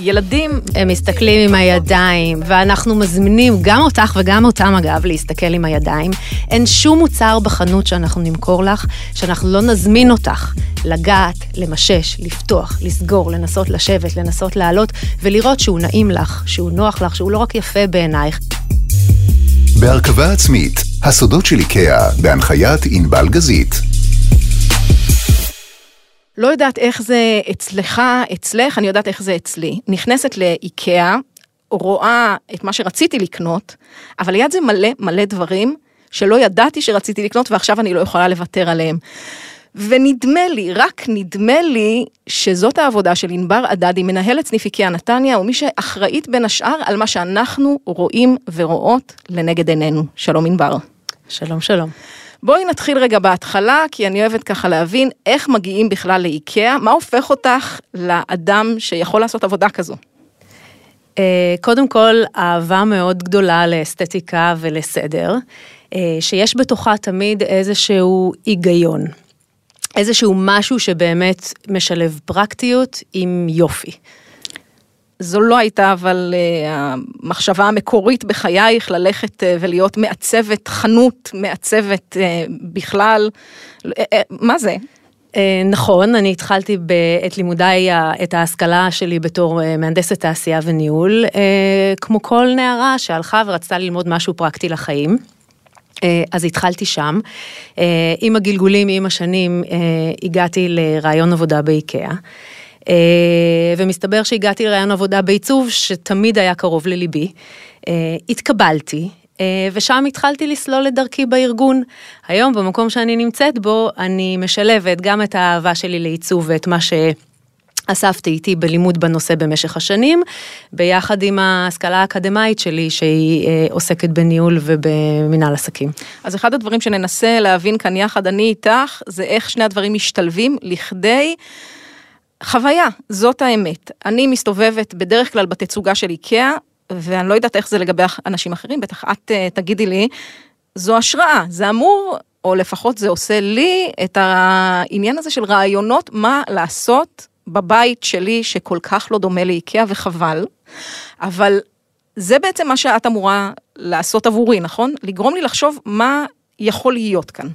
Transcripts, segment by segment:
ילדים... הם מסתכלים עם הידיים, ואנחנו מזמינים גם אותך וגם אותם, אגב, להסתכל עם הידיים. אין שום מוצר בחנות שאנחנו נמכור לך, שאנחנו לא נזמין אותך לגעת, למשש, לפתוח, לסגור, לנסות לשבת, לנסות לעלות, ולראות שהוא נעים לך, שהוא נוח לך, שהוא לא רק יפה בעינייך. בהרכבה עצמית, הסודות של איקאה, בהנחיית ענבל גזית. לא יודעת איך זה אצלך, אצלך, אני יודעת איך זה אצלי. נכנסת לאיקאה, רואה את מה שרציתי לקנות, אבל ליד זה מלא מלא דברים שלא ידעתי שרציתי לקנות ועכשיו אני לא יכולה לוותר עליהם. ונדמה לי, רק נדמה לי, שזאת העבודה של ענבר עדדי, מנהלת סניף איקאה נתניה, ומי שאחראית בין השאר על מה שאנחנו רואים ורואות לנגד עינינו. שלום ענבר. שלום, שלום. בואי נתחיל רגע בהתחלה, כי אני אוהבת ככה להבין איך מגיעים בכלל לאיקאה, מה הופך אותך לאדם שיכול לעשות עבודה כזו? אה, קודם כל, אהבה מאוד גדולה לאסתטיקה ולסדר, אה, שיש בתוכה תמיד איזשהו היגיון. איזשהו משהו שבאמת משלב פרקטיות עם יופי. זו לא הייתה אבל uh, המחשבה המקורית בחייך ללכת uh, ולהיות מעצבת חנות, מעצבת uh, בכלל, מה זה? נכון, אני התחלתי את לימודיי, את ההשכלה שלי בתור מהנדסת תעשייה וניהול, כמו כל נערה שהלכה ורצתה ללמוד משהו פרקטי לחיים. אז התחלתי שם. עם הגלגולים, עם השנים, הגעתי לרעיון עבודה באיקאה. אה, ומסתבר שהגעתי לרעיון עבודה בעיצוב שתמיד היה קרוב לליבי. אה, התקבלתי, אה, ושם התחלתי לסלול את דרכי בארגון. היום, במקום שאני נמצאת בו, אני משלבת גם את האהבה שלי לעיצוב ואת מה ש... אספתי איתי בלימוד בנושא במשך השנים, ביחד עם ההשכלה האקדמאית שלי, שהיא עוסקת בניהול ובמנהל עסקים. אז אחד הדברים שננסה להבין כאן יחד, אני איתך, זה איך שני הדברים משתלבים לכדי... חוויה, זאת האמת. אני מסתובבת בדרך כלל בתצוגה של איקאה, ואני לא יודעת איך זה לגבי אנשים אחרים, בטח את uh, תגידי לי, זו השראה, זה אמור, או לפחות זה עושה לי את העניין הזה של רעיונות מה לעשות בבית שלי שכל כך לא דומה לאיקאה וחבל, אבל זה בעצם מה שאת אמורה לעשות עבורי, נכון? לגרום לי לחשוב מה יכול להיות כאן.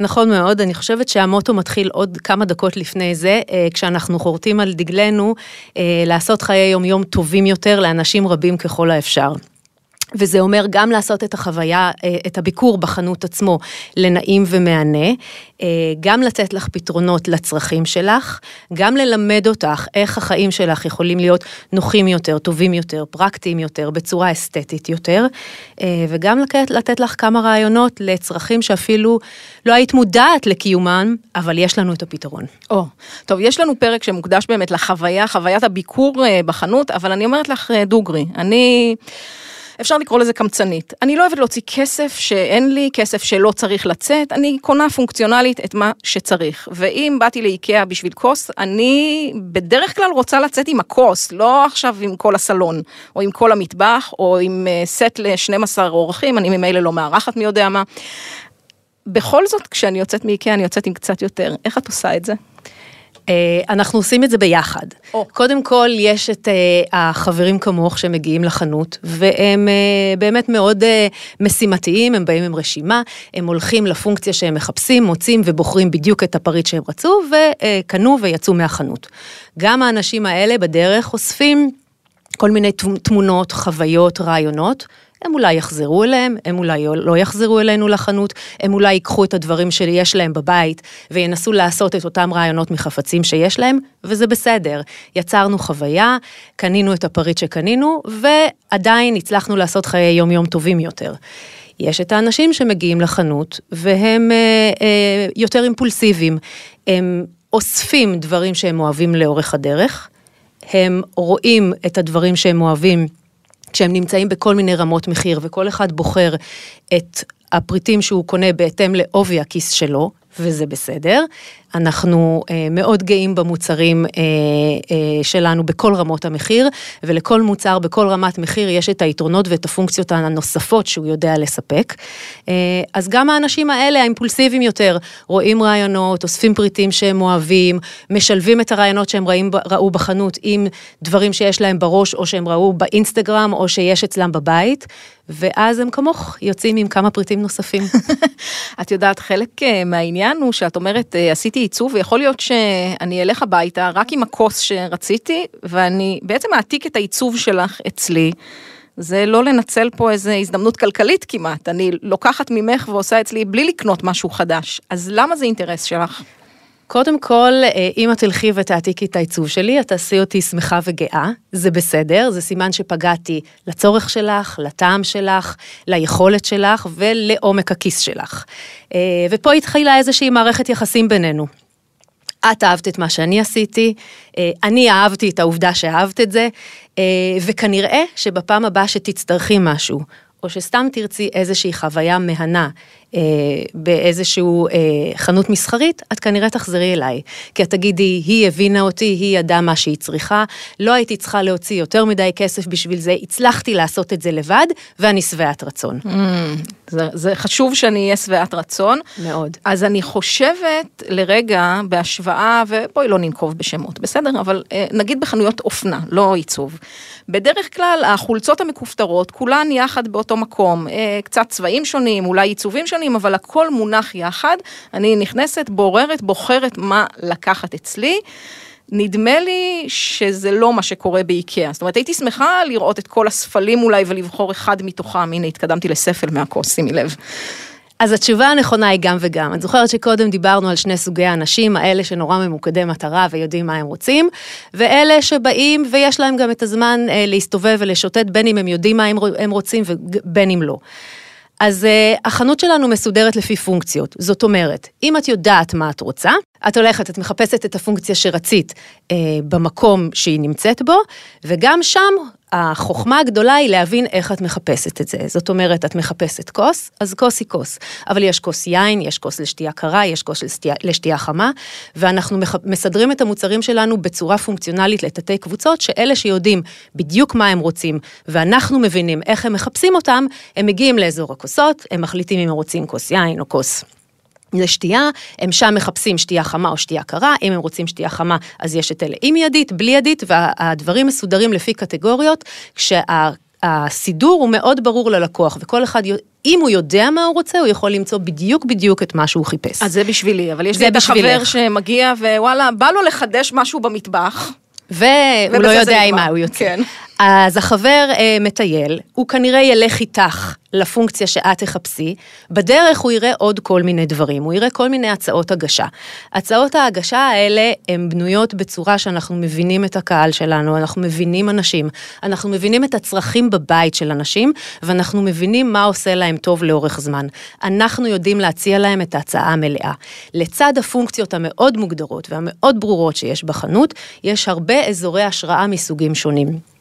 נכון מאוד, אני חושבת שהמוטו מתחיל עוד כמה דקות לפני זה, אה, כשאנחנו חורטים על דגלנו אה, לעשות חיי יום-יום טובים יותר לאנשים רבים ככל האפשר. וזה אומר גם לעשות את החוויה, אה, את הביקור בחנות עצמו לנעים ומהנה, אה, גם לתת לך פתרונות לצרכים שלך, גם ללמד אותך איך החיים שלך יכולים להיות נוחים יותר, טובים יותר, פרקטיים יותר, בצורה אסתטית יותר, אה, וגם לתת לך כמה רעיונות לצרכים שאפילו לא היית מודעת לקיומם, אבל יש לנו את הפתרון. או, טוב, יש לנו פרק שמוקדש באמת לחוויה, חוויית הביקור בחנות, אבל אני אומרת לך דוגרי, אני... אפשר לקרוא לזה קמצנית. אני לא אוהבת להוציא כסף שאין לי, כסף שלא צריך לצאת, אני קונה פונקציונלית את מה שצריך. ואם באתי לאיקאה בשביל כוס, אני בדרך כלל רוצה לצאת עם הכוס, לא עכשיו עם כל הסלון, או עם כל המטבח, או עם אה, סט ל-12 אורחים, אני ממילא לא מארחת מי יודע מה. בכל זאת, כשאני יוצאת מאיקאה, אני יוצאת עם קצת יותר. איך את עושה את זה? אה, אנחנו עושים את זה ביחד. Oh. קודם כל, יש את uh, החברים כמוך שמגיעים לחנות, והם uh, באמת מאוד משימתיים, הם באים עם רשימה, הם הולכים לפונקציה שהם מחפשים, מוצאים ובוחרים בדיוק את הפריט שהם רצו, וקנו ויצאו מהחנות. גם האנשים האלה בדרך אוספים כל מיני תמונות, חוויות, רעיונות. הם אולי יחזרו אליהם, הם אולי לא יחזרו אלינו לחנות, הם אולי ייקחו את הדברים שיש להם בבית וינסו לעשות את אותם רעיונות מחפצים שיש להם, וזה בסדר. יצרנו חוויה, קנינו את הפריט שקנינו, ועדיין הצלחנו לעשות חיי יום-יום טובים יותר. יש את האנשים שמגיעים לחנות והם אה, אה, יותר אימפולסיביים, הם אוספים דברים שהם אוהבים לאורך הדרך, הם רואים את הדברים שהם אוהבים כשהם נמצאים בכל מיני רמות מחיר, וכל אחד בוחר את הפריטים שהוא קונה בהתאם לעובי הכיס שלו, וזה בסדר. אנחנו אה, מאוד גאים במוצרים אה, אה, שלנו בכל רמות המחיר, ולכל מוצר בכל רמת מחיר יש את היתרונות ואת הפונקציות הנוספות שהוא יודע לספק. אז גם האנשים האלה, האימפולסיביים יותר, רואים רעיונות, אוספים פריטים שהם אוהבים, משלבים את הרעיונות שהם ראים, ראו בחנות עם דברים שיש להם בראש, או שהם ראו באינסטגרם, או שיש אצלם בבית. ואז הם כמוך יוצאים עם כמה פריטים נוספים. את יודעת, חלק אה, מהעניין הוא שאת אומרת, אה, עשיתי עיצוב, ויכול להיות שאני אלך הביתה רק עם הכוס שרציתי, ואני בעצם אעתיק את העיצוב שלך אצלי. זה לא לנצל פה איזו הזדמנות כלכלית כמעט, אני לוקחת ממך ועושה אצלי בלי לקנות משהו חדש, אז למה זה אינטרס שלך? קודם כל, אה, אם את תלכי ותעתיקי את העיצוב שלי, את תעשי אותי שמחה וגאה, זה בסדר, זה סימן שפגעתי לצורך שלך, לטעם שלך, ליכולת שלך ולעומק הכיס שלך. אה, ופה התחילה איזושהי מערכת יחסים בינינו. את אהבת את מה שאני עשיתי, אה, אני אהבתי את העובדה שאהבת את זה, וכנראה שבפעם הבאה שתצטרכי משהו, או שסתם תרצי איזושהי חוויה מהנה באיזשהו אה, חנות מסחרית, את כנראה תחזרי אליי. כי את תגידי, היא הבינה אותי, היא ידעה מה שהיא צריכה, לא הייתי צריכה להוציא יותר מדי כסף בשביל זה, הצלחתי לעשות את זה לבד, ואני שבעת רצון. Mm, זה, זה חשוב שאני אהיה שבעת רצון. מאוד. אז אני חושבת לרגע בהשוואה, ובואי לא ננקוב בשמות, בסדר? אבל אה, נגיד בחנויות אופנה, לא עיצוב. בדרך כלל החולצות המכופתרות, כולן יחד באותו מקום, אה, קצת צבעים שונים, אולי עיצובים שונים, אבל הכל מונח יחד. אני נכנסת, בוררת, בוחרת מה לקחת אצלי. נדמה לי שזה לא מה שקורה באיקאה. זאת אומרת, הייתי שמחה לראות את כל הספלים אולי ולבחור אחד מתוכם. הנה, התקדמתי לספל מהכוס, שימי לב. אז התשובה הנכונה היא גם וגם. את זוכרת שקודם דיברנו על שני סוגי האנשים, האלה שנורא ממוקדי מטרה ויודעים מה הם רוצים, ואלה שבאים ויש להם גם את הזמן אה, להסתובב ולשוטט בין אם הם יודעים מה הם רוצים ובין אם לא. אז uh, החנות שלנו מסודרת לפי פונקציות. זאת אומרת, אם את יודעת מה את רוצה, את הולכת, את מחפשת את הפונקציה שרצית uh, במקום שהיא נמצאת בו, וגם שם החוכמה הגדולה היא להבין איך את מחפשת את זה. זאת אומרת, את מחפשת כוס, אז כוס היא כוס. אבל יש כוס יין, יש כוס לשתייה קרה, יש כוס לשתייה, לשתייה חמה, ואנחנו מח... מסדרים את המוצרים שלנו בצורה פונקציונלית לתתי קבוצות, שאלה שיודעים בדיוק מה הם רוצים, ואנחנו מבינים איך הם מחפשים אותם, הם מגיעים לאזור הכוסות, הם מחליטים אם הם רוצים כוס יין או כוס לשתייה, הם שם מחפשים שתייה חמה או שתייה קרה, אם הם רוצים שתייה חמה אז יש את אלה עם ידית, בלי ידית, והדברים מסודרים לפי קטגוריות, כשהסידור הוא מאוד ברור ללקוח, וכל אחד, אם הוא יודע מה הוא רוצה, הוא יכול למצוא בדיוק בדיוק את מה שהוא חיפש. אז זה בשבילי, אבל יש לי את החבר שמגיע ווואלה, בא לו לחדש משהו במטבח. והוא לא יודע עם מה הוא יוצא. כן. אז החבר אה, מטייל, הוא כנראה ילך איתך לפונקציה שאת תחפשי, בדרך הוא יראה עוד כל מיני דברים, הוא יראה כל מיני הצעות הגשה. הצעות ההגשה האלה הן בנויות בצורה שאנחנו מבינים את הקהל שלנו, אנחנו מבינים אנשים, אנחנו מבינים את הצרכים בבית של אנשים, ואנחנו מבינים מה עושה להם טוב לאורך זמן. אנחנו יודעים להציע להם את ההצעה המלאה. לצד הפונקציות המאוד מוגדרות והמאוד ברורות שיש בחנות, יש הרבה אזורי השראה מסוגים שונים.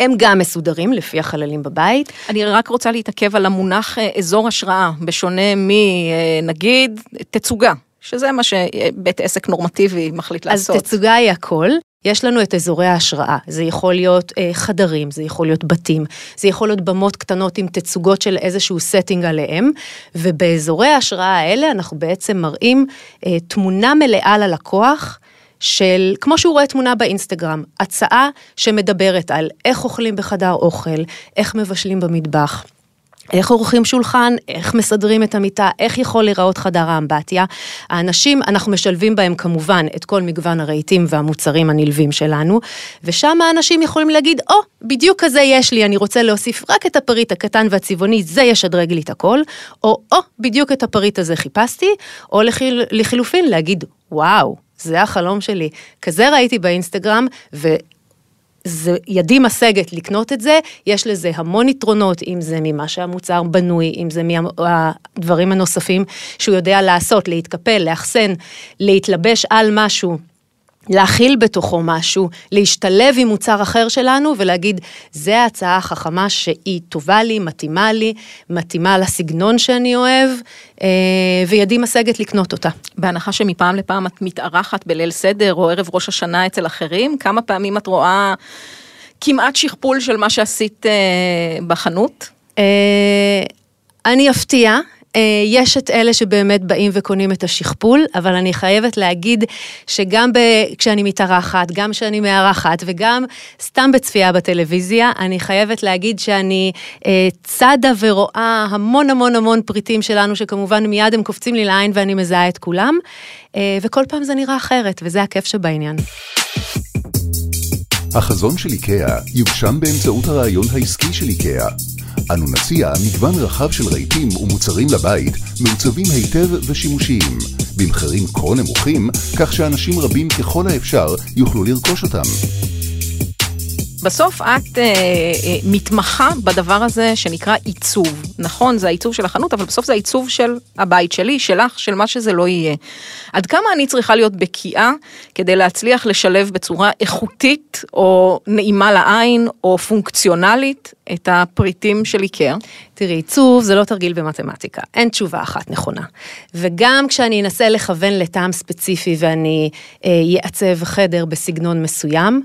הם גם מסודרים לפי החללים בבית. אני רק רוצה להתעכב על המונח אה, אזור השראה, בשונה מנגיד תצוגה, שזה מה שבית עסק נורמטיבי מחליט אז לעשות. אז תצוגה היא הכל. יש לנו את אזורי ההשראה, זה יכול להיות אה, חדרים, זה יכול להיות בתים, זה יכול להיות במות קטנות עם תצוגות של איזשהו setting עליהם, ובאזורי ההשראה האלה אנחנו בעצם מראים אה, תמונה מלאה ללקוח של, כמו שהוא רואה תמונה באינסטגרם, הצעה שמדברת על איך אוכלים בחדר אוכל, איך מבשלים במטבח. איך עורכים שולחן, איך מסדרים את המיטה, איך יכול להיראות חדר האמבטיה. האנשים, אנחנו משלבים בהם כמובן את כל מגוון הרהיטים והמוצרים הנלווים שלנו, ושם האנשים יכולים להגיד, או, oh, בדיוק כזה יש לי, אני רוצה להוסיף רק את הפריט הקטן והצבעוני, זה ישדרג לי את הכל, או, או, oh, בדיוק את הפריט הזה חיפשתי, או לחיל, לחילופין להגיד, וואו, זה החלום שלי. כזה ראיתי באינסטגרם, ו... זה ידי משגת לקנות את זה, יש לזה המון יתרונות, אם זה ממה שהמוצר בנוי, אם זה מהדברים הנוספים שהוא יודע לעשות, להתקפל, לאחסן, להתלבש על משהו. להכיל בתוכו משהו, להשתלב עם מוצר אחר שלנו ולהגיד, זה ההצעה החכמה שהיא טובה לי, מתאימה לי, מתאימה לסגנון שאני אוהב, אה, וידי משגת לקנות אותה. בהנחה שמפעם לפעם את מתארחת בליל סדר או ערב ראש השנה אצל אחרים, כמה פעמים את רואה כמעט שכפול של מה שעשית אה, בחנות? אני אפתיע, אה, יש את אלה שבאמת באים וקונים את השכפול, אבל אני חייבת להגיד שגם ב... כשאני מתארחת, גם כשאני מארחת וגם סתם בצפייה בטלוויזיה, אני חייבת להגיד שאני אה, צדה ורואה המון המון המון פריטים שלנו, שכמובן מיד הם קופצים לי לעין ואני מזהה את כולם, אה, וכל פעם זה נראה אחרת, וזה הכיף שבעניין. החזון של איקאה יוגשם באמצעות הרעיון העסקי של איקאה. אנו נציע מגוון רחב של רהיטים ומוצרים לבית, מעוצבים היטב ושימושיים, במחירים כה נמוכים, כך שאנשים רבים ככל האפשר יוכלו לרכוש אותם. בסוף את אה, אה, מתמחה בדבר הזה שנקרא עיצוב. נכון, זה העיצוב של החנות, אבל בסוף זה העיצוב של הבית שלי, שלך, של מה שזה לא יהיה. עד כמה אני צריכה להיות בקיאה כדי להצליח לשלב בצורה איכותית, או נעימה לעין, או פונקציונלית, את הפריטים של איקר? תראי, עיצוב זה לא תרגיל במתמטיקה, אין תשובה אחת נכונה. וגם כשאני אנסה לכוון לטעם ספציפי ואני אעצב אה, חדר בסגנון מסוים,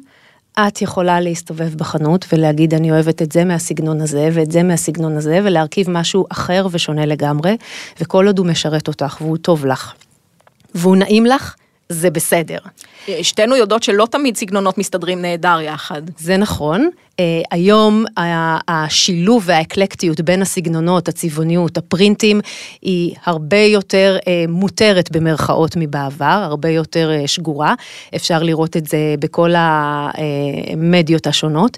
את יכולה להסתובב בחנות ולהגיד אני אוהבת את זה מהסגנון הזה ואת זה מהסגנון הזה ולהרכיב משהו אחר ושונה לגמרי וכל עוד הוא משרת אותך והוא טוב לך והוא נעים לך זה בסדר. שתינו יודעות שלא תמיד סגנונות מסתדרים נהדר יחד. זה נכון, Uh, היום השילוב והאקלקטיות בין הסגנונות, הצבעוניות, הפרינטים, היא הרבה יותר uh, מותרת במרכאות מבעבר, הרבה יותר uh, שגורה. אפשר לראות את זה בכל המדיות השונות.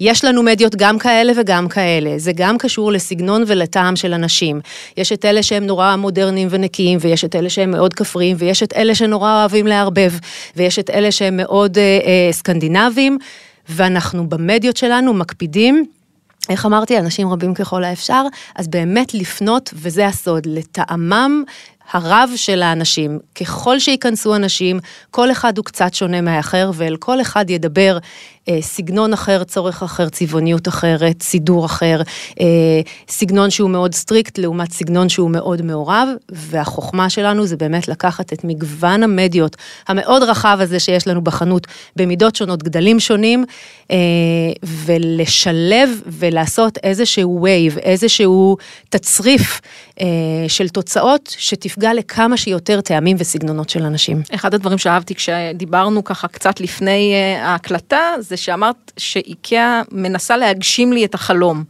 יש לנו מדיות גם כאלה וגם כאלה, זה גם קשור לסגנון ולטעם של אנשים. יש את אלה שהם נורא מודרניים ונקיים, ויש את אלה שהם מאוד כפריים, ויש את אלה שנורא אוהבים לערבב, ויש את אלה שהם מאוד אה, אה, סקנדינביים. ואנחנו במדיות שלנו מקפידים. איך אמרתי, אנשים רבים ככל האפשר, אז באמת לפנות, וזה הסוד, לטעמם הרב של האנשים. ככל שייכנסו אנשים, כל אחד הוא קצת שונה מהאחר, ואל כל אחד ידבר אה, סגנון אחר, צורך אחר, צבעוניות אחרת, סידור אחר, אה, סגנון שהוא מאוד strict לעומת סגנון שהוא מאוד מעורב, והחוכמה שלנו זה באמת לקחת את מגוון המדיות המאוד רחב הזה שיש לנו בחנות, במידות שונות, גדלים שונים, אה, ולשלב ולעשות איזשהו vibe, איזשהו תצרף של תוצאות שתפגע לכמה שיותר טעמים וסגנונות של אנשים. אחד הדברים שאהבתי כשדיברנו ככה קצת לפני ההקלטה, זה שאמרת שאיקאה מנסה להגשים לי את החלום.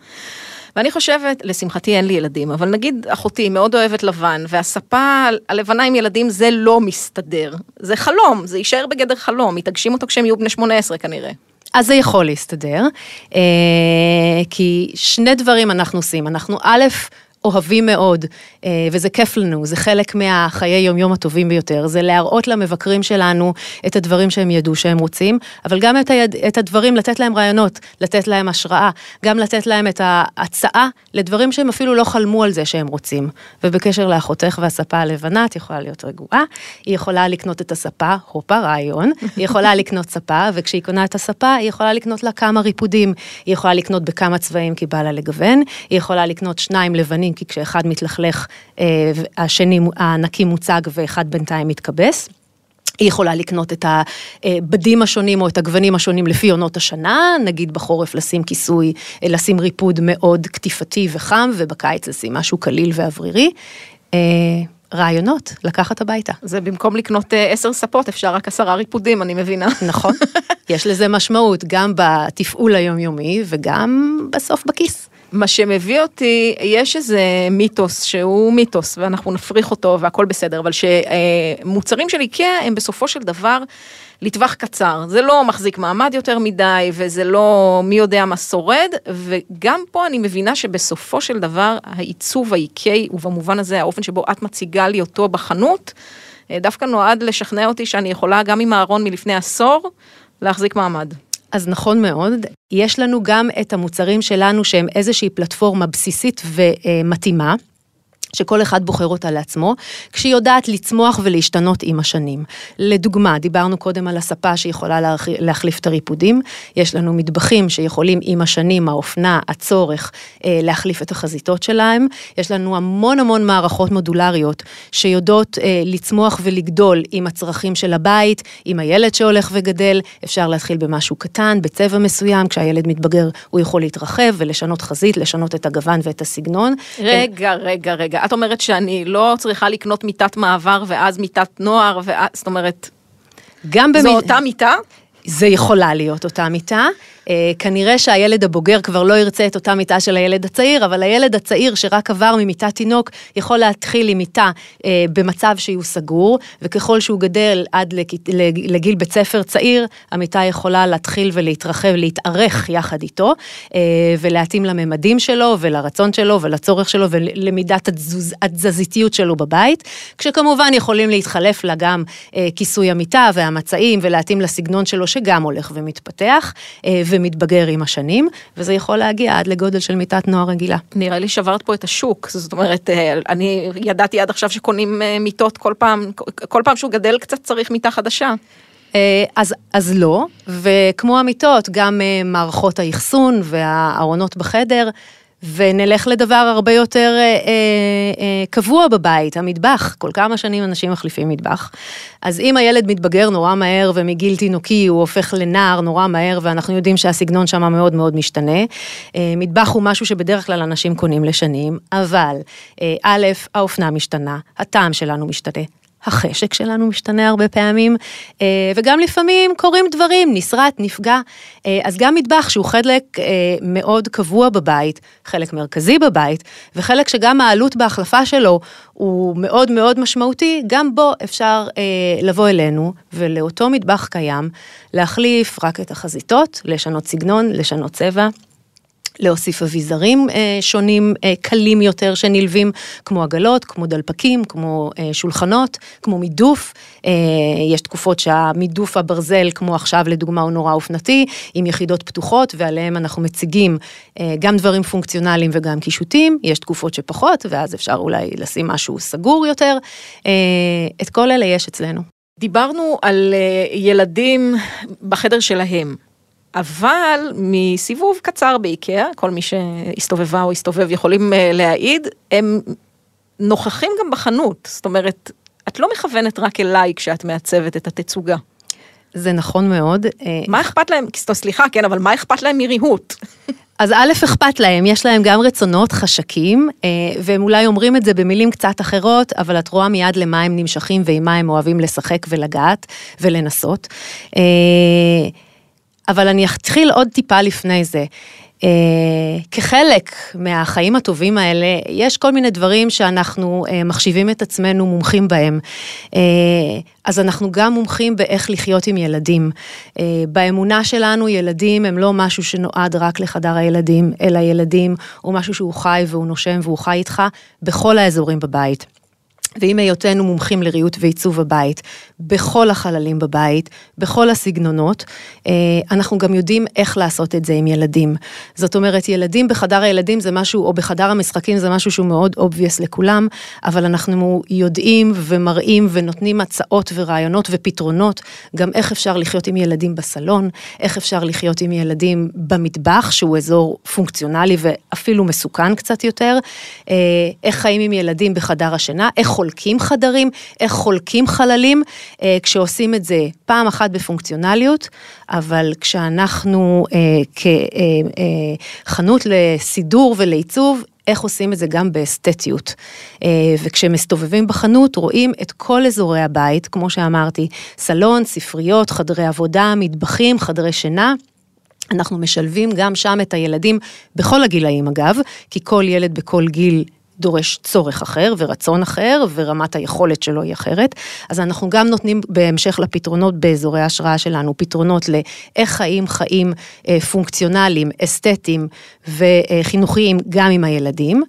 ואני חושבת, לשמחתי אין לי ילדים, אבל נגיד אחותי מאוד אוהבת לבן, והספה הלבנה עם ילדים זה לא מסתדר. זה חלום, זה יישאר בגדר חלום, היא תגשים אותו כשהם יהיו בני 18 כנראה. אז זה יכול להסתדר, אה, כי שני דברים אנחנו עושים, אנחנו א', אוהבים מאוד, אה, וזה כיף לנו, זה חלק מהחיי יומיום הטובים ביותר, זה להראות למבקרים שלנו את הדברים שהם ידעו שהם רוצים, אבל גם את, היד, את הדברים, לתת להם רעיונות, לתת להם השראה, גם לתת להם את ההצעה לדברים שהם אפילו לא חלמו על זה שהם רוצים. ובקשר לאחותך והספה הלבנה, את יכולה להיות רגועה, היא יכולה לקנות את הספה, הופה רעיון, היא יכולה לקנות ספה, וכשהיא קונה את הספה, היא יכולה לקנות לה כמה ריפודים, היא יכולה לקנות בכמה צבעים כי בא לה לגוון, היא יכולה לקנות שניים לבנים כי כשאחד מתלכלך, אה, השני, הנקי מוצג ואחד בינתיים מתכבס. היא יכולה לקנות את הבדים השונים או את הגוונים השונים לפי עונות השנה, נגיד בחורף לשים כיסוי, אה, לשים ריפוד מאוד קטיפתי וחם, ובקיץ לשים משהו קליל ואוורירי. אה, רעיונות לקחת הביתה. זה במקום לקנות עשר ספות, אפשר רק עשרה ריפודים, אני מבינה. נכון, יש לזה משמעות גם בתפעול היומיומי וגם בסוף בכיס. מה שמביא אותי, יש איזה מיתוס שהוא מיתוס ואנחנו נפריך אותו והכל בסדר, אבל שמוצרים של איקאה הם בסופו של דבר לטווח קצר, זה לא מחזיק מעמד יותר מדי וזה לא מי יודע מה שורד, וגם פה אני מבינה שבסופו של דבר העיצוב האיקאי, ובמובן הזה האופן שבו את מציגה לי אותו בחנות, דווקא נועד לשכנע אותי שאני יכולה גם עם הארון מלפני עשור להחזיק מעמד. אז נכון מאוד, יש לנו גם את המוצרים שלנו שהם איזושהי פלטפורמה בסיסית ומתאימה. שכל אחד בוחר אותה לעצמו, כשהיא יודעת לצמוח ולהשתנות עם השנים. לדוגמה, דיברנו קודם על הספה שיכולה להחליף את הריפודים, יש לנו מטבחים שיכולים עם השנים, האופנה, הצורך, אה, להחליף את החזיתות שלהם, יש לנו המון המון מערכות מודולריות שיודעות אה, לצמוח ולגדול עם הצרכים של הבית, עם הילד שהולך וגדל, אפשר להתחיל במשהו קטן, בצבע מסוים, כשהילד מתבגר הוא יכול להתרחב ולשנות חזית, לשנות את הגוון ואת הסגנון. רגע, רגע, רגע. את אומרת שאני לא צריכה לקנות מיטת מעבר ואז מיטת נוער, ואז, זאת אומרת, גם במ... זו אותה מיטה? זה יכולה להיות אותה מיטה. אה, כנראה שהילד הבוגר כבר לא ירצה את אותה מיטה של הילד הצעיר, אבל הילד הצעיר שרק עבר ממיטת תינוק, יכול להתחיל עם מיטה אה, במצב שהוא סגור, וככל שהוא גדל עד לגיל בית ספר צעיר, המיטה יכולה להתחיל ולהתרחב, להתארך יחד איתו, אה, ולהתאים לממדים שלו, ולרצון שלו, ולצורך שלו, ולמידת התזוז, התזזיתיות שלו בבית, כשכמובן יכולים להתחלף לה גם כיסוי המיטה והמצעים, ולהתאים לסגנון שלו שגם הולך ומתפתח. ומתבגר עם השנים, וזה יכול להגיע עד לגודל של מיטת נוער רגילה. נראה לי שברת פה את השוק, זאת אומרת, אה, אני ידעתי עד עכשיו שקונים אה, מיטות כל פעם, כל פעם שהוא גדל קצת צריך מיטה חדשה. אה, אז, אז לא, וכמו המיטות, גם מערכות האחסון והארונות בחדר, ונלך לדבר הרבה יותר אה, אה, אה, קבוע בבית, המטבח. כל כמה שנים אנשים מחליפים מטבח. אז אם הילד מתבגר נורא מהר ומגיל תינוקי הוא הופך לנער נורא מהר, ואנחנו יודעים שהסגנון שם מאוד מאוד משתנה, אה, מטבח הוא משהו שבדרך כלל אנשים קונים לשנים, אבל אה, א', האופנה משתנה, הטעם שלנו משתנה, החשק שלנו משתנה הרבה פעמים, אה, וגם לפעמים קורים דברים, נסרט, נפגע. אה, אז גם מטבח שהוא חלק אה, מאוד קבוע בבית, חלק מרכזי בבית, וחלק שגם העלות בהחלפה שלו הוא מאוד מאוד משמעותי, גם בו אפשר לבוא אלינו ולאותו מטבח קיים, להחליף רק את החזיתות, לשנות סגנון, לשנות צבע. להוסיף אביזרים אה, שונים, אה, קלים יותר שנלווים, כמו עגלות, כמו דלפקים, כמו אה, שולחנות, כמו מידוף. אה, יש תקופות שהמידוף הברזל, כמו עכשיו לדוגמה, הוא נורא אופנתי, עם יחידות פתוחות, ועליהם אנחנו מציגים אה, גם דברים פונקציונליים וגם קישוטים. יש תקופות שפחות, ואז אפשר אולי לשים משהו סגור יותר. אה, את כל אלה יש אצלנו. דיברנו על אה, ילדים בחדר שלהם. אבל מסיבוב קצר באיקאה, כל מי שהסתובבה או הסתובב יכולים אה, להעיד, הם נוכחים גם בחנות, זאת אומרת, את לא מכוונת רק אליי כשאת מעצבת את התצוגה. זה נכון מאוד. אה, מה אכפת להם, סליחה, כן, אבל מה אכפת להם מריהוט? אז א', אכפת להם, יש להם גם רצונות, חשקים, אה, והם אולי אומרים את זה במילים קצת אחרות, אבל את רואה מיד למה הם נמשכים ועם מה הם אוהבים לשחק ולגעת ולנסות. אבל אני אתחיל עוד טיפה לפני זה. Uh, כחלק מהחיים הטובים האלה, יש כל מיני דברים שאנחנו uh, מחשיבים את עצמנו מומחים בהם. Uh, אז אנחנו גם מומחים באיך לחיות עם ילדים. Uh, באמונה שלנו, ילדים הם לא משהו שנועד רק לחדר הילדים, אלא ילדים הוא משהו שהוא חי והוא נושם והוא חי איתך בכל האזורים בבית. ועם היותנו מומחים לריהוט ועיצוב הבית, בכל החללים בבית, בכל הסגנונות, אה, אנחנו גם יודעים איך לעשות את זה עם ילדים. זאת אומרת, ילדים בחדר הילדים זה משהו, או בחדר המשחקים זה משהו שהוא מאוד obvious לכולם, אבל אנחנו יודעים ומראים ונותנים הצעות ורעיונות ופתרונות, גם איך אפשר לחיות עם ילדים בסלון, איך אפשר לחיות עם ילדים במטבח, שהוא אזור פונקציונלי ואפילו מסוכן קצת יותר, אה, איך חיים עם ילדים בחדר השינה, איך חולקים חדרים, איך חולקים חללים, אה, כשעושים את זה פעם אחת בפונקציונליות, אבל כשאנחנו אה, כחנות אה, לסידור ולעיצוב, איך עושים את זה גם באסתטיות. וכשמסתובבים בחנות רואים את כל אזורי הבית, כמו שאמרתי, סלון, ספריות, חדרי עבודה, מטבחים, חדרי שינה. אנחנו משלבים גם שם את הילדים, בכל הגילאים אגב, כי כל ילד בכל גיל דורש צורך אחר ורצון אחר ורמת היכולת שלו היא אחרת. אז אנחנו גם נותנים בהמשך לפתרונות באזורי ההשראה שלנו, פתרונות לאיך חיים חיים אה, פונקציונליים, אסתטיים וחינוכיים גם עם הילדים.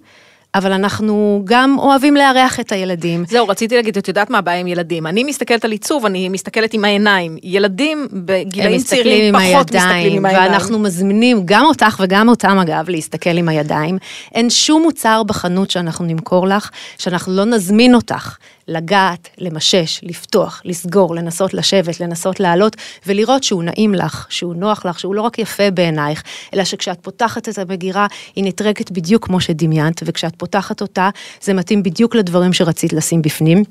אבל אנחנו גם אוהבים לארח את הילדים. זהו, רציתי להגיד, את יודעת מה הבעיה עם ילדים? אני מסתכלת על עיצוב, אני מסתכלת עם העיניים. ילדים בגילאים צעירים פחות מסתכלים עם העיניים. ואנחנו מזמינים גם אותך וגם אותם, אגב, להסתכל עם הידיים. אין שום מוצר בחנות שאנחנו נמכור לך, שאנחנו לא נזמין אותך לגעת, למשש, לפתוח, לסגור, לנסות לשבת, לנסות לעלות, ולראות שהוא נעים לך, שהוא נוח לך, שהוא לא רק יפה בעינייך, אלא שכשאת פותחת את המגירה, היא נטרקת בדיוק כמו שדמיינת, וכשאת פותחת אותה, זה מתאים בדיוק לדברים שרצית לשים בפנים.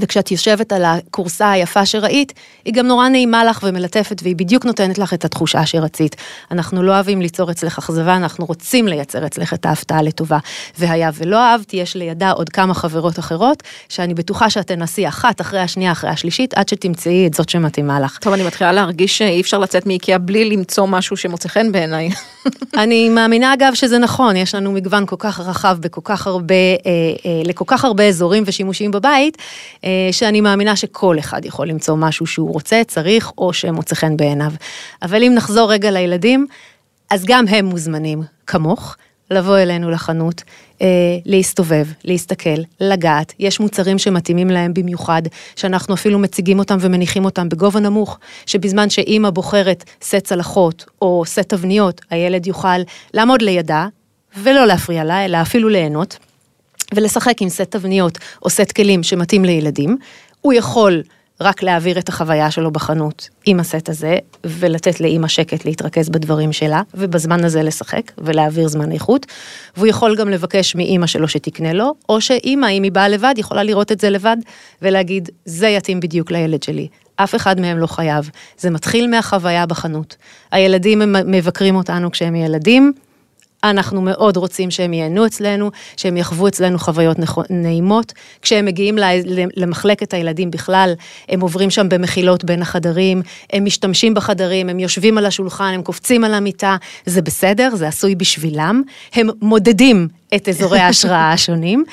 וכשאת יושבת על הכורסה היפה שראית, היא גם נורא נעימה לך ומלטפת, והיא בדיוק נותנת לך את התחושה שרצית. אנחנו לא אוהבים ליצור אצלך אכזבה, אנחנו רוצים לייצר אצלך את ההפתעה לטובה. והיה ולא אהבתי, יש לידה עוד כמה חברות אחרות, שאני בטוחה שאת תנסי אחת אחרי השנייה, אחרי השלישית, עד שתמצאי את זאת שמתאימה לך. טוב, אני מתחילה להרגיש שאי אפשר לצאת מאיקאה בלי למצוא משהו שמוצא חן בעיניי. אני מאמינה אגב שזה נכון, יש לנו מגוון כל כך רחב בכל כך הרבה, אה, אה, לכל כך הרבה אזורים ושימושים בבית, שאני מאמינה שכל אחד יכול למצוא משהו שהוא רוצה, צריך, או שמוצא חן בעיניו. אבל אם נחזור רגע לילדים, אז גם הם מוזמנים, כמוך, לבוא אלינו לחנות, אה, להסתובב, להסתכל, לגעת. יש מוצרים שמתאימים להם במיוחד, שאנחנו אפילו מציגים אותם ומניחים אותם בגובה נמוך, שבזמן שאימא בוחרת סט צלחות או סט תבניות, הילד יוכל לעמוד לידה ולא להפריע לה, אלא אפילו ליהנות. ולשחק עם סט תבניות או סט כלים שמתאים לילדים, הוא יכול רק להעביר את החוויה שלו בחנות עם הסט הזה, ולתת לאימא שקט להתרכז בדברים שלה, ובזמן הזה לשחק ולהעביר זמן איכות. והוא יכול גם לבקש מאימא שלו שתקנה לו, או שאימא, אם היא באה לבד, יכולה לראות את זה לבד, ולהגיד, זה יתאים בדיוק לילד שלי. אף אחד מהם לא חייב. זה מתחיל מהחוויה בחנות. הילדים מבקרים אותנו כשהם ילדים, אנחנו מאוד רוצים שהם ייהנו אצלנו, שהם יחוו אצלנו חוויות נעימות. כשהם מגיעים למחלקת הילדים בכלל, הם עוברים שם במחילות בין החדרים, הם משתמשים בחדרים, הם יושבים על השולחן, הם קופצים על המיטה, זה בסדר, זה עשוי בשבילם. הם מודדים את אזורי ההשראה השונים.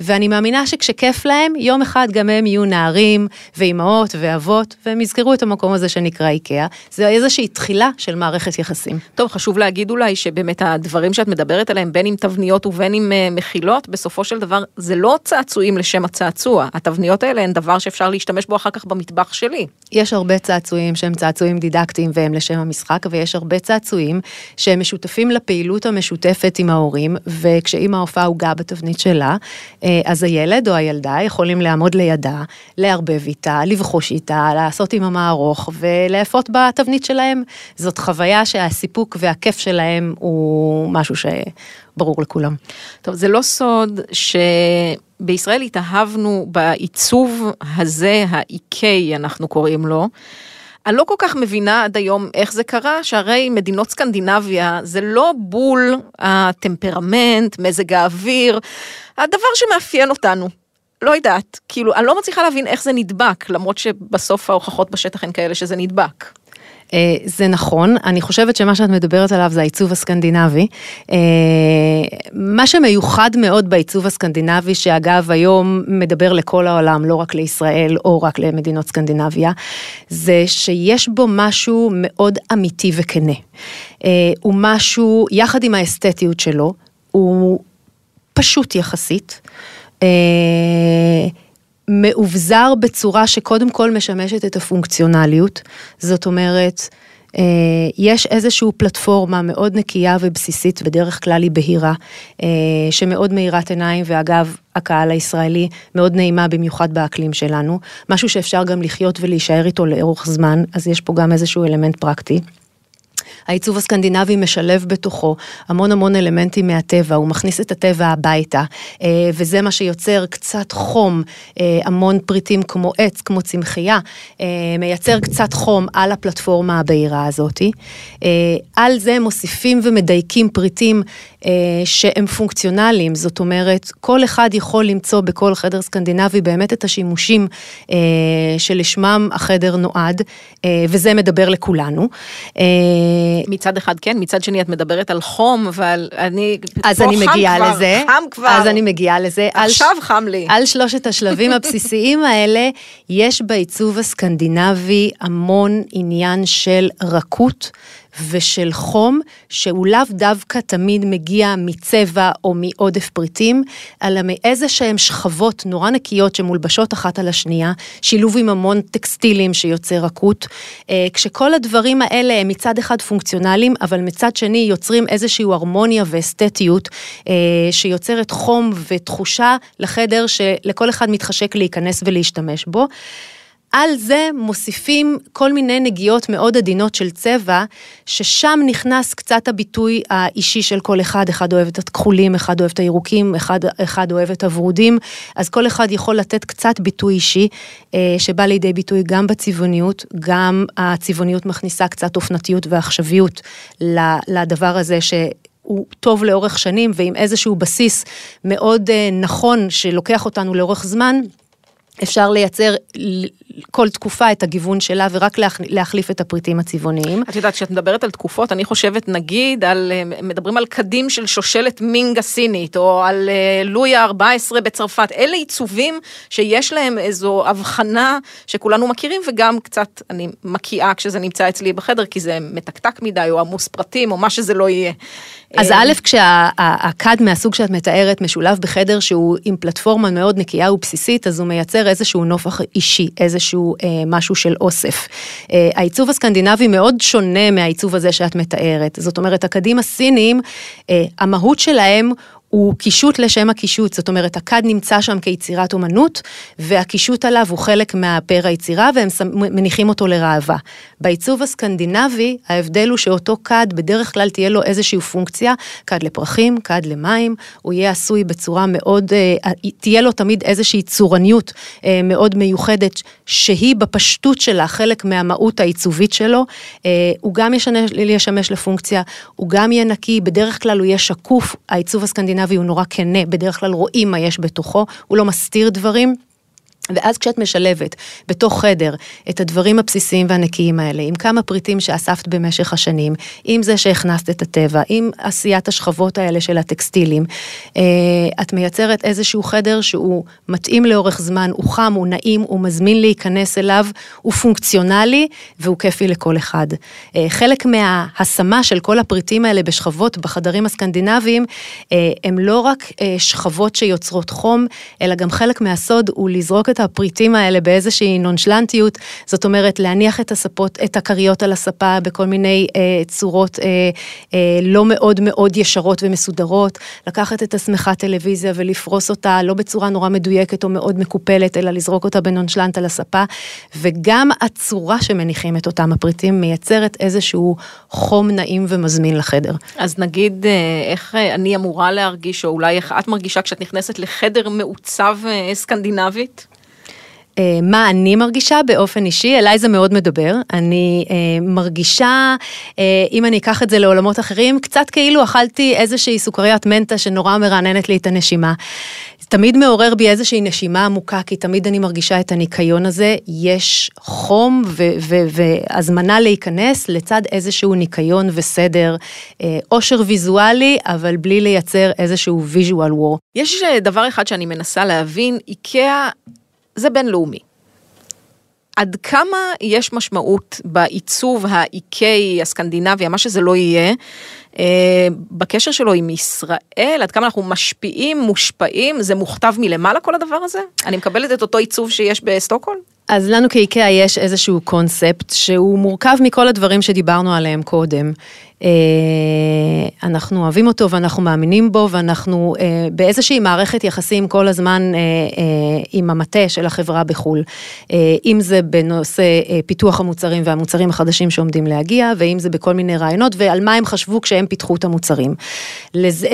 אה, ואני מאמינה שכשכיף להם, יום אחד גם הם יהיו נערים ואימהות ואבות, והם יזכרו את המקום הזה שנקרא איקאה. זה איזושהי תחילה של מערכת יחסים. טוב, חשוב להגיד אולי שבאמת הדברים שאת מדברת עליהם, בין עם תבניות ובין עם uh, מחילות, בסופו של דבר זה לא צעצועים לשם הצעצוע. התבניות האלה הן דבר שאפשר להשתמש בו אחר כך במטבח שלי. יש הרבה צעצועים שהם צעצועים דידקטיים והם לשם המשחק, ויש הרבה צעצועים שהם משותפים לפעילות המשותפת עם ההורים, וכשאימא הופעה עוגה בתבנית שלה, אה, אז הילד או הילדה יכולים לעמוד לידה, לערבב איתה, לבחוש איתה, לעשות עם המערוך ולאפות בתבנית שלהם. זאת חוויה שהסיפוק והכיף שלהם הוא משהו שברור לכולם. טוב, זה לא סוד ש... בישראל התאהבנו בעיצוב הזה, האיקי אנחנו קוראים לו. אני לא כל כך מבינה עד היום איך זה קרה, שהרי מדינות סקנדינביה זה לא בול הטמפרמנט, מזג האוויר, הדבר שמאפיין אותנו. לא יודעת, כאילו, אני לא מצליחה להבין איך זה נדבק, למרות שבסוף ההוכחות בשטח הן כאלה שזה נדבק. אה, זה נכון, אני חושבת שמה שאת מדברת עליו זה העיצוב הסקנדינבי. אה, מה שמיוחד מאוד בעיצוב הסקנדינבי, שאגב היום מדבר לכל העולם, לא רק לישראל או רק למדינות סקנדינביה, זה שיש בו משהו מאוד אמיתי וכנה. אה, הוא משהו, יחד עם האסתטיות שלו, הוא פשוט יחסית. מאובזר בצורה שקודם כל משמשת את הפונקציונליות, זאת אומרת, אה, יש איזושהי פלטפורמה מאוד נקייה ובסיסית, בדרך כלל היא בהירה, אה, שמאוד מאירת עיניים, ואגב, הקהל הישראלי מאוד נעימה במיוחד באקלים שלנו, משהו שאפשר גם לחיות ולהישאר איתו לאורך זמן, אז יש פה גם איזשהו אלמנט פרקטי. העיצוב הסקנדינבי משלב בתוכו המון המון אלמנטים מהטבע, הוא מכניס את הטבע הביתה, אה, וזה מה שיוצר קצת חום, אה, המון פריטים כמו עץ, כמו צמחייה, אה, מייצר קצת חום על הפלטפורמה הבהירה הזאתי. על זה מוסיפים ומדייקים פריטים שהם פונקציונליים, זאת אומרת, כל אחד יכול למצוא בכל חדר סקנדינבי באמת את השימושים שלשמם החדר נועד, וזה מדבר לכולנו. מצד אחד כן, מצד שני את מדברת על חום ועל אני, אז אני מגיעה כבר, לזה, חם כבר, אז אני מגיעה לזה, עכשיו על, חם לי, על שלושת השלבים הבסיסיים האלה, יש בעיצוב הסקנדינבי המון עניין של רכות ושל חום, שהוא לאו דווקא תמיד מגיע מצבע או מעודף פריטים, אלא מאיזה שהם שכבות נורא נקיות שמולבשות אחת על השנייה, שילוב עם המון טקסטילים שיוצר רכות, אה, כשכל הדברים האלה הם מצד אחד פונקציונליים, אבל מצד שני יוצרים איזושהי הרמוניה ואסתטיות, אה, שיוצרת חום ותחושה לחדר שלכל אחד מתחשק להיכנס ולהשתמש בו. על זה מוסיפים כל מיני נגיעות מאוד עדינות של צבע, ששם נכנס קצת הביטוי האישי של כל אחד, אחד אוהב את הכחולים, אחד אוהב את הירוקים, אחד, אחד אוהב את הוורודים, אז כל אחד יכול לתת קצת ביטוי אישי, אה, שבא לידי ביטוי גם בצבעוניות, גם הצבעוניות מכניסה קצת אופנתיות ועכשוויות לדבר הזה ש... הוא טוב לאורך שנים ועם איזשהו בסיס מאוד אה, נכון שלוקח אותנו לאורך זמן, אפשר לייצר כל תקופה את הגיוון שלה ורק להחליף את הפריטים הצבעוניים. את יודעת, כשאת מדברת על תקופות, אני חושבת נגיד על, אה, מדברים על קדים של שושלת מינג הסינית, או על אה, לואי ה-14 בצרפת, אלה עיצובים שיש להם איזו הבחנה שכולנו מכירים, וגם קצת אני מקיאה כשזה נמצא אצלי בחדר, כי זה מתקתק מדי, או עמוס פרטים, או מה שזה לא יהיה. אז אה, א', כשהכד מהסוג שאת מתארת משולב בחדר שהוא עם פלטפורמה מאוד נקייה ובסיסית, אז הוא מייצר איזשהו נופח אישי, איזשהו אה, משהו של אוסף. אה, העיצוב הסקנדינבי מאוד שונה מהעיצוב הזה שאת מתארת. זאת אומרת, הכדים הסינים, אה, המהות שלהם הוא קישוט לשם הקישוט, זאת אומרת, הכד נמצא שם כיצירת אומנות, והקישוט עליו הוא חלק מהפר היצירה, והם מניחים אותו לראווה. בעיצוב הסקנדינבי, ההבדל הוא שאותו כד, בדרך כלל תהיה לו איזושהי פונקציה, כד לפרחים, כד למים, הוא יהיה עשוי בצורה מאוד, אה, תהיה לו תמיד איזושהי צורניות אה, מאוד מיוחדת, שהיא בפשטות שלה חלק מהמהות העיצובית שלו. אה, הוא גם ישמש לפונקציה, הוא גם יהיה נקי, בדרך כלל הוא יהיה שקוף, העיצוב הסקנדינבי הסקנדינבי הוא נורא כנה, בדרך כלל רואים מה יש בתוכו, הוא לא מסתיר דברים. ואז כשאת משלבת בתוך חדר את הדברים הבסיסיים והנקיים האלה, עם כמה פריטים שאספת במשך השנים, עם זה שהכנסת את הטבע, עם עשיית השכבות האלה של הטקסטילים, אה, את מייצרת איזשהו חדר שהוא מתאים לאורך זמן, הוא חם, הוא נעים, הוא מזמין להיכנס אליו, הוא פונקציונלי והוא כיפי לכל אחד. אה, חלק מההשמה של כל הפריטים האלה בשכבות בחדרים הסקנדינביים, אה, הם לא רק שכבות שיוצרות חום, אלא גם חלק מהסוד הוא לזרוק את את הפריטים האלה באיזושהי נונשלנטיות, זאת אומרת להניח את הספות, את הכריות על הספה בכל מיני אה, צורות אה, אה, לא מאוד מאוד ישרות ומסודרות, לקחת את השמחת טלוויזיה ולפרוס אותה לא בצורה נורא מדויקת או מאוד מקופלת, אלא לזרוק אותה בנונשלנט על הספה, וגם הצורה שמניחים את אותם הפריטים מייצרת איזשהו חום נעים ומזמין לחדר. אז נגיד אה, איך אה, אני אמורה להרגיש, או אולי איך את מרגישה כשאת נכנסת לחדר מעוצב אה, סקנדינבית? אה, מה אני מרגישה באופן אישי, אליי זה מאוד מדבר. אני אה, מרגישה, אה, אם אני אקח את זה לעולמות אחרים, קצת כאילו אכלתי איזושהי סוכריית מנטה שנורא מרעננת לי את הנשימה. תמיד מעורר בי איזושהי נשימה עמוקה, כי תמיד אני מרגישה את הניקיון הזה. יש חום והזמנה להיכנס לצד איזשהו ניקיון וסדר, אה, עושר ויזואלי, אבל בלי לייצר איזשהו ויז'ואל וור. יש אה, דבר אחד שאני מנסה להבין, איקאה זה בינלאומי. עד כמה יש משמעות בעיצוב האיקאי, הסקנדינביה, מה שזה לא יהיה, אה, בקשר שלו עם ישראל, עד כמה אנחנו משפיעים, מושפעים, זה מוכתב מלמעלה כל הדבר הזה? אני מקבלת את אותו עיצוב שיש בסטוקהולם? אז לנו כאיקאה יש איזשהו קונספט שהוא מורכב מכל הדברים שדיברנו עליהם קודם. אה, אנחנו אוהבים אותו ואנחנו מאמינים בו ואנחנו אה, באיזושהי מערכת יחסים כל הזמן אה, עם המטה של החברה בחו"ל. אם זה בנושא פיתוח המוצרים והמוצרים החדשים שעומדים להגיע, ואם זה בכל מיני רעיונות ועל מה הם חשבו כשהם פיתחו את המוצרים.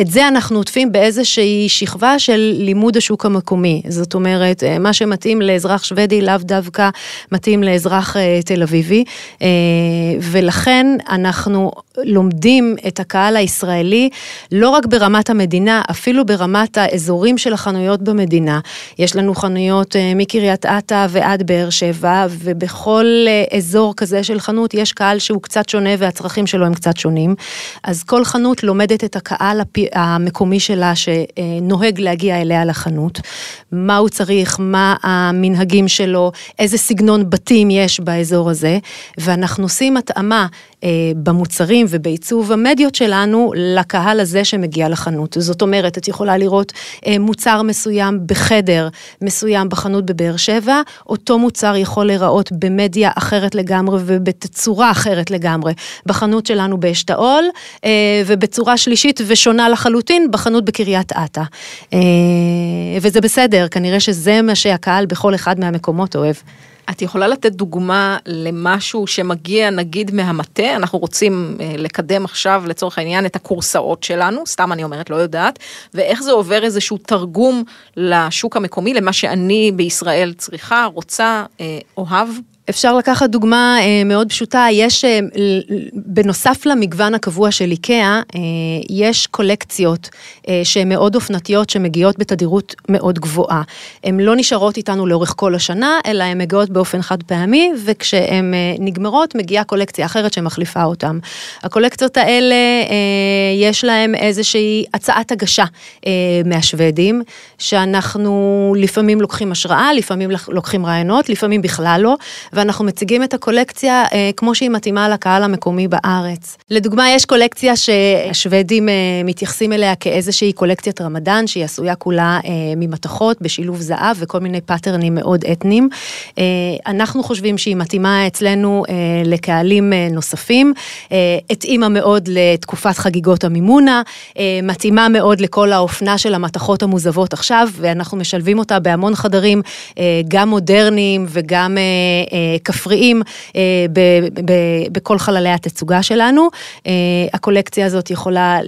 את זה אנחנו עוטפים באיזושהי שכבה של לימוד השוק המקומי. זאת אומרת, מה שמתאים לאזרח שוודי לאו דווקא מתאים לאזרח תל אביבי, ולכן אנחנו לומדים את הקהל הישראלי לא רק ברמת המדינה, אפילו ברמת האזורים של החנויות במדינה. יש לנו חנויות אה, מקריית אתא ועד באר שבע, ובכל אה, אזור כזה של חנות יש קהל שהוא קצת שונה והצרכים שלו הם קצת שונים. אז כל חנות לומדת את הקהל המקומי שלה שנוהג להגיע אליה לחנות, מה הוא צריך, מה המנהגים שלו, איזה סגנון בתים יש באזור הזה, ואנחנו עושים התאמה במוצרים ובעיצוב המדיות שלנו לקהל הזה שמגיע לחנות. זאת אומרת, את יכולה לראות מוצר מסוים בחדר מסוים בחנות בבאר שבע, אותו מוצר יכול להיראות במדיה אחרת לגמרי ובתצורה אחרת לגמרי בחנות שלנו באשתאול, ובצורה שלישית ושונה לחלוטין בחנות בקריית אתא. וזה בסדר, כנראה שזה מה שהקהל בכל אחד מהמקומות אוהב. את יכולה לתת דוגמה למשהו שמגיע נגיד מהמטה, אנחנו רוצים אה, לקדם עכשיו לצורך העניין את הקורסאות שלנו, סתם אני אומרת, לא יודעת, ואיך זה עובר איזשהו תרגום לשוק המקומי, למה שאני בישראל צריכה, רוצה, אה, אוהב אפשר לקחת דוגמה אה, מאוד פשוטה, יש, אה, בנוסף למגוון הקבוע של איקאה, אה, יש קולקציות שהן מאוד אופנתיות, שמגיעות בתדירות מאוד גבוהה. הן לא נשארות איתנו לאורך כל השנה, אלא הן מגיעות באופן חד פעמי, וכשהן נגמרות, מגיעה קולקציה אחרת שמחליפה אותן. הקולקציות האלה, יש להן איזושהי הצעת הגשה מהשוודים, שאנחנו לפעמים לוקחים השראה, לפעמים לוקחים רעיונות, לפעמים בכלל לא. ואנחנו מציגים את הקולקציה אה, כמו שהיא מתאימה לקהל המקומי בארץ. לדוגמה, יש קולקציה שהשוודים אה, מתייחסים אליה כאיזושהי קולקציית רמדאן, שהיא עשויה כולה אה, ממתכות בשילוב זהב וכל מיני פאטרנים מאוד אתניים. אה, אנחנו חושבים שהיא מתאימה אצלנו אה, לקהלים אה, נוספים, אה, התאימה מאוד לתקופת חגיגות המימונה, אה, מתאימה מאוד לכל האופנה של המתכות המוזבות עכשיו, ואנחנו משלבים אותה בהמון חדרים, אה, גם מודרניים וגם... אה, אה, כפריים אה, בכל חללי התצוגה שלנו. אה, הקולקציה הזאת יכולה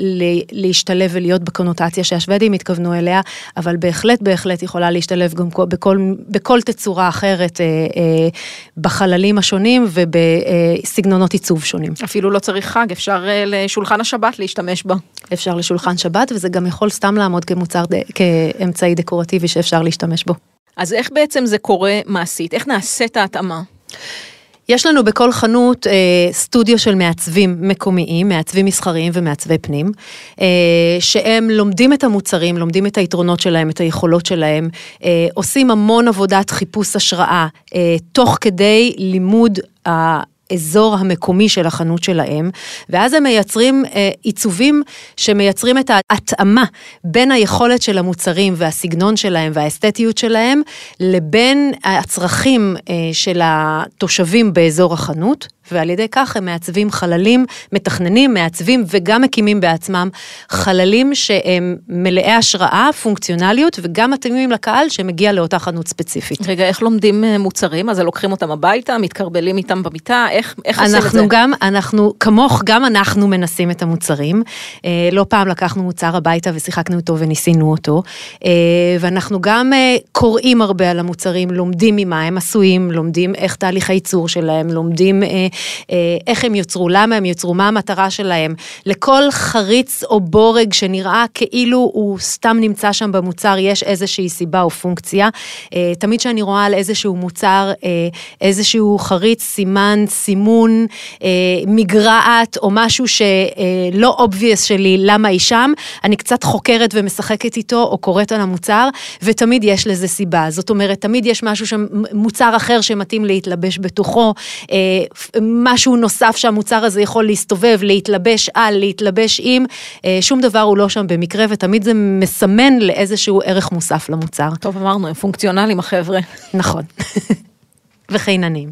להשתלב ולהיות בקונוטציה שהשוודים התכוונו אליה, אבל בהחלט בהחלט יכולה להשתלב גם בכל, בכל תצורה אחרת אה, בחללים השונים ובסגנונות עיצוב שונים. אפילו לא צריך חג, אפשר לשולחן השבת להשתמש בה. אפשר לשולחן שבת וזה גם יכול סתם לעמוד כמוצר, כאמצעי דקורטיבי שאפשר להשתמש בו. אז איך בעצם זה קורה מעשית? איך נעשית ההתאמה? יש לנו בכל חנות אה, סטודיו של מעצבים מקומיים, מעצבים מסחריים ומעצבי פנים, אה, שהם לומדים את המוצרים, לומדים את היתרונות שלהם, את היכולות שלהם, אה, עושים המון עבודת חיפוש השראה, אה, תוך כדי לימוד ה... האזור המקומי של החנות שלהם, ואז הם מייצרים אה, עיצובים שמייצרים את ההתאמה בין היכולת של המוצרים והסגנון שלהם והאסתטיות שלהם, לבין הצרכים אה, של התושבים באזור החנות, ועל ידי כך הם מעצבים חללים, מתכננים, מעצבים וגם מקימים בעצמם חללים שהם מלאי השראה, פונקציונליות וגם מתאימים לקהל שמגיע לאותה חנות ספציפית. רגע, איך לומדים אה, מוצרים? אז לוקחים אותם הביתה, מתקרבלים איתם במיטה, איך, איך עושים את זה? אנחנו גם, אנחנו, כמוך, גם אנחנו מנסים את המוצרים. אה, לא פעם לקחנו מוצר הביתה ושיחקנו איתו וניסינו אותו. אה, ואנחנו גם קוראים הרבה על המוצרים, לומדים ממה הם עשויים, לומדים איך תהליך הייצור שלהם, לומדים אה, איך הם יוצרו, למה הם יוצרו, מה המטרה שלהם. לכל חריץ או בורג שנראה כאילו הוא סתם נמצא שם במוצר, יש איזושהי סיבה או פונקציה. אה, תמיד כשאני רואה על איזשהו מוצר, אה, איזשהו חריץ, סימן, סימון, מגרעת או משהו שלא obvious שלי למה היא שם, אני קצת חוקרת ומשחקת איתו או קוראת על המוצר, ותמיד יש לזה סיבה. זאת אומרת, תמיד יש משהו, מוצר אחר שמתאים להתלבש בתוכו, משהו נוסף שהמוצר הזה יכול להסתובב, להתלבש על, להתלבש עם, אה, שום דבר הוא לא שם במקרה, ותמיד זה מסמן לאיזשהו ערך מוסף למוצר. טוב, אמרנו, הם פונקציונליים החבר'ה. נכון. וחיננים.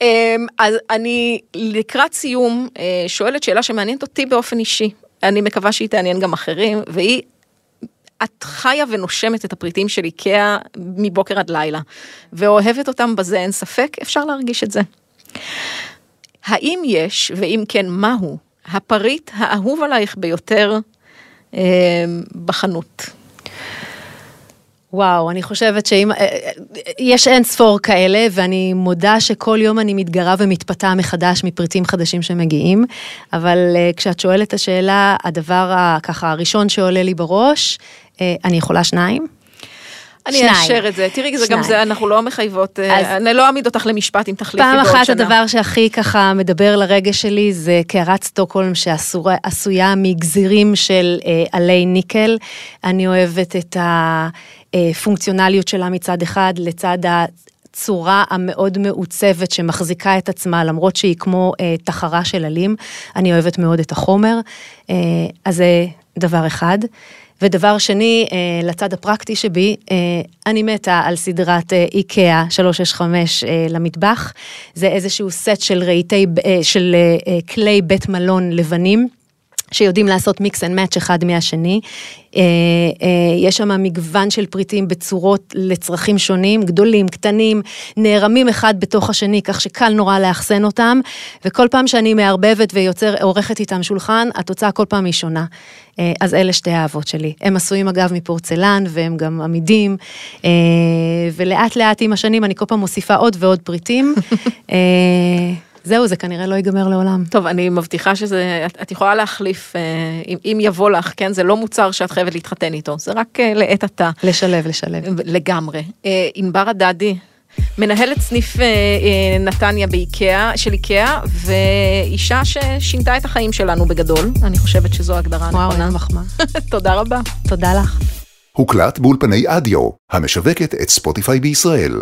אמ, אז אני לקראת סיום אה, שואלת שאלה שמעניינת אותי באופן אישי. אני מקווה שהיא תעניין גם אחרים, והיא את חיה ונושמת את הפריטים של איקאה מבוקר עד לילה, ואוהבת אותם בזה אין ספק, אפשר להרגיש את זה. האם יש, ואם כן, מהו, הפריט האהוב עלייך ביותר אה, בחנות? וואו, אני חושבת שאם, אה, אה, יש אין ספור כאלה, ואני מודה שכל יום אני מתגרה ומתפתה מחדש מפריטים חדשים שמגיעים, אבל אה, כשאת שואלת את השאלה, הדבר ככה הראשון שעולה לי בראש, אני יכולה שניים? אני אאשר את זה. תראי, זה גם זה, אנחנו לא מחייבות, אני לא אעמיד אותך למשפט אם תחליפי בעוד שנה. פעם אחת הדבר שהכי ככה מדבר לרגש שלי זה קערת סטוקהולם שעשויה מגזירים של עלי ניקל. אני אוהבת את ה... הפונקציונליות שלה מצד אחד, לצד הצורה המאוד מעוצבת שמחזיקה את עצמה, למרות שהיא כמו אה, תחרה של עלים. אני אוהבת מאוד את החומר, אה, אז זה דבר אחד. ודבר שני, אה, לצד הפרקטי שבי, אה, אני מתה על סדרת אה, איקאה 365 למטבח. זה איזשהו סט של רהיטי, של כלי בית מלון לבנים. שיודעים לעשות mix and match אחד מהשני. אה, אה, יש שם מגוון של פריטים בצורות לצרכים שונים, גדולים, קטנים, נערמים אחד בתוך השני, כך שקל נורא לאחסן אותם, וכל פעם שאני מערבבת ויוצר, עורכת איתם שולחן, התוצאה כל פעם היא שונה. אה, אז אלה שתי האהבות שלי. הם עשויים אגב מפורצלן, והם גם עמידים, ולאט לאט עם השנים אני כל פעם מוסיפה עוד ועוד פריטים. זהו, זה כנראה לא ייגמר לעולם. טוב, אני מבטיחה שזה, את, את יכולה להחליף, אה, אם, אם יבוא לך, כן? זה לא מוצר שאת חייבת להתחתן איתו, זה רק אה, לעת עתה. לשלב, לשלב. לגמרי. אה, ענבר הדדי, מנהלת סניף נתניה באיקאה, של איקאה, ואישה ששינתה את החיים שלנו בגדול, אני חושבת שזו הגדרה נכונה. וואו, אין מחמאה. תודה רבה. תודה לך. הוקלט באולפני אדיו, המשווקת את ספוטיפיי בישראל.